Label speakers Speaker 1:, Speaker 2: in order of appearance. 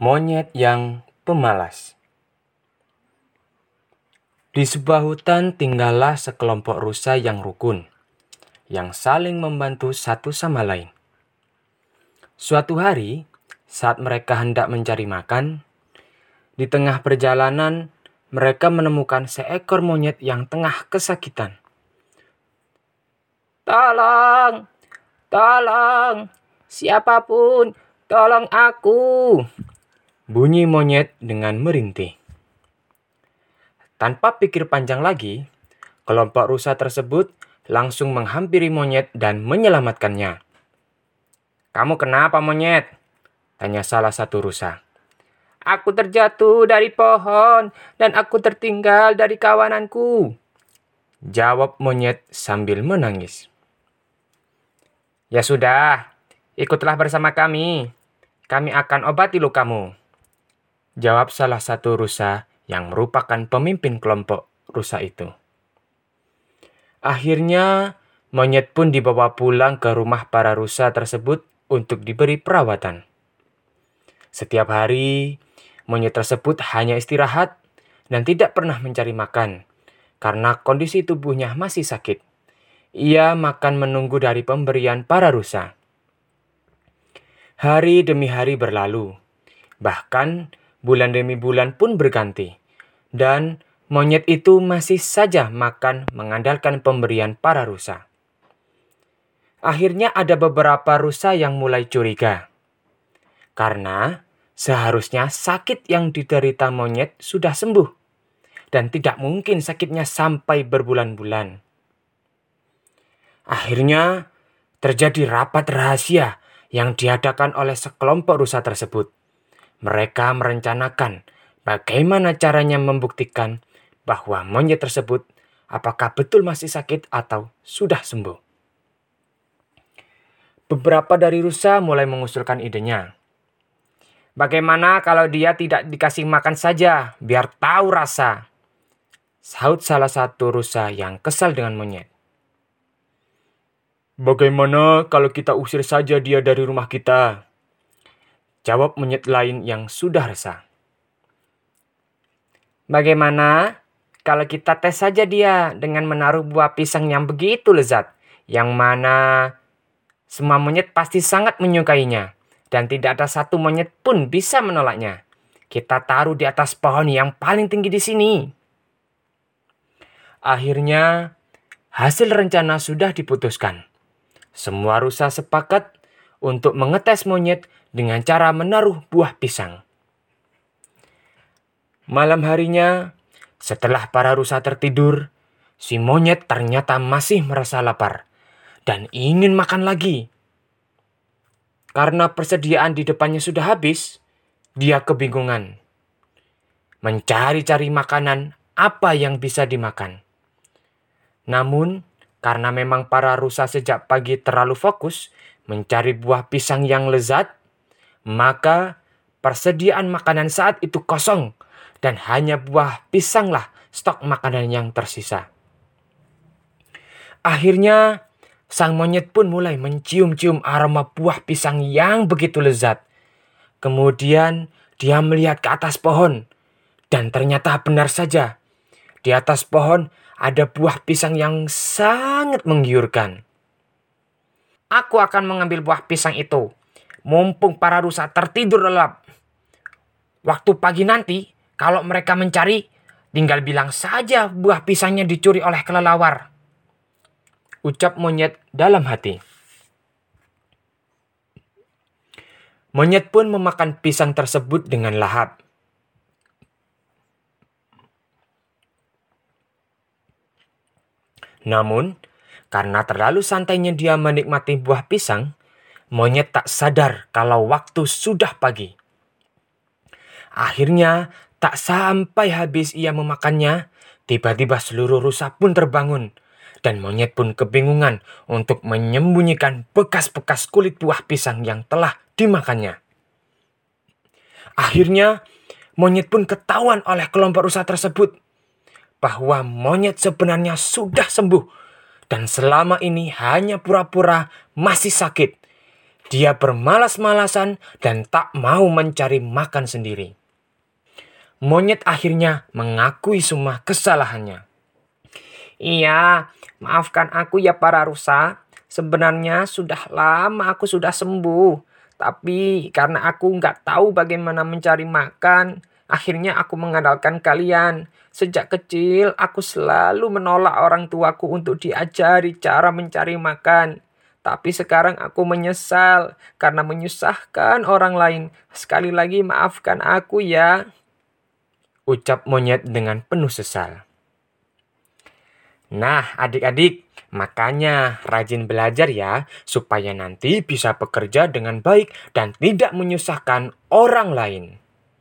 Speaker 1: Monyet yang pemalas. Di sebuah hutan tinggallah sekelompok rusa yang rukun, yang saling membantu satu sama lain. Suatu hari, saat mereka hendak mencari makan, di tengah perjalanan mereka menemukan seekor monyet yang tengah kesakitan.
Speaker 2: Tolong, tolong, siapa pun, tolong aku.
Speaker 1: Bunyi monyet dengan merintih. Tanpa pikir panjang lagi, kelompok rusa tersebut langsung menghampiri monyet dan menyelamatkannya.
Speaker 2: Kamu kenapa monyet?
Speaker 1: Tanya salah satu rusa.
Speaker 2: Aku terjatuh dari pohon dan aku tertinggal dari kawananku.
Speaker 1: Jawab monyet sambil menangis.
Speaker 2: Ya sudah, ikutlah bersama kami. Kami akan obati lukamu.
Speaker 1: Jawab salah satu rusa yang merupakan pemimpin kelompok rusa itu. Akhirnya, monyet pun dibawa pulang ke rumah para rusa tersebut untuk diberi perawatan. Setiap hari, monyet tersebut hanya istirahat dan tidak pernah mencari makan karena kondisi tubuhnya masih sakit. Ia makan menunggu dari pemberian para rusa. Hari demi hari berlalu, bahkan bulan demi bulan pun berganti, dan monyet itu masih saja makan mengandalkan pemberian para rusa. Akhirnya ada beberapa rusa yang mulai curiga. Karena seharusnya sakit yang diderita monyet sudah sembuh. Dan tidak mungkin sakitnya sampai berbulan-bulan. Akhirnya terjadi rapat rahasia yang diadakan oleh sekelompok rusa tersebut. Mereka merencanakan bagaimana caranya membuktikan bahwa monyet tersebut apakah betul masih sakit atau sudah sembuh. Beberapa dari rusa mulai mengusulkan idenya.
Speaker 2: Bagaimana kalau dia tidak dikasih makan saja, biar tahu rasa?
Speaker 1: Saut salah satu rusa yang kesal dengan monyet. Bagaimana kalau kita usir saja dia dari rumah kita? Jawab monyet lain yang sudah resah.
Speaker 2: Bagaimana kalau kita tes saja dia dengan menaruh buah pisang yang begitu lezat, yang mana semua monyet pasti sangat menyukainya, dan tidak ada satu monyet pun bisa menolaknya. Kita taruh di atas pohon yang paling tinggi di sini.
Speaker 1: Akhirnya, hasil rencana sudah diputuskan. Semua rusa sepakat untuk mengetes monyet dengan cara menaruh buah pisang. Malam harinya, setelah para rusa tertidur, si monyet ternyata masih merasa lapar dan ingin makan lagi. Karena persediaan di depannya sudah habis, dia kebingungan. Mencari-cari makanan apa yang bisa dimakan. Namun, karena memang para rusa sejak pagi terlalu fokus mencari buah pisang yang lezat, maka persediaan makanan saat itu kosong dan hanya buah pisanglah stok makanan yang tersisa. Akhirnya, sang monyet pun mulai mencium-cium aroma buah pisang yang begitu lezat. Kemudian, dia melihat ke atas pohon, dan ternyata benar saja, di atas pohon ada buah pisang yang sangat menggiurkan.
Speaker 2: Aku akan mengambil buah pisang itu, mumpung para rusa tertidur lelap. Waktu pagi nanti, kalau mereka mencari, tinggal bilang saja buah pisangnya dicuri oleh kelelawar.
Speaker 1: Ucap monyet dalam hati. Monyet pun memakan pisang tersebut dengan lahap. Namun, karena terlalu santainya dia menikmati buah pisang, monyet tak sadar kalau waktu sudah pagi. Akhirnya, tak sampai habis ia memakannya, tiba-tiba seluruh rusa pun terbangun, dan monyet pun kebingungan untuk menyembunyikan bekas-bekas kulit buah pisang yang telah dimakannya. Akhirnya, monyet pun ketahuan oleh kelompok rusa tersebut bahwa monyet sebenarnya sudah sembuh dan selama ini hanya pura-pura masih sakit. Dia bermalas-malasan dan tak mau mencari makan sendiri. Monyet akhirnya mengakui semua kesalahannya.
Speaker 2: Iya, maafkan aku ya para rusa. Sebenarnya sudah lama aku sudah sembuh. Tapi karena aku nggak tahu bagaimana mencari makan, akhirnya aku mengandalkan kalian. Sejak kecil, aku selalu menolak orang tuaku untuk diajari cara mencari makan. Tapi sekarang aku menyesal karena menyusahkan orang lain. Sekali lagi maafkan aku ya.
Speaker 1: Ucap monyet dengan penuh sesal. Nah, adik-adik, makanya rajin belajar ya, supaya nanti bisa bekerja dengan baik dan tidak menyusahkan orang lain.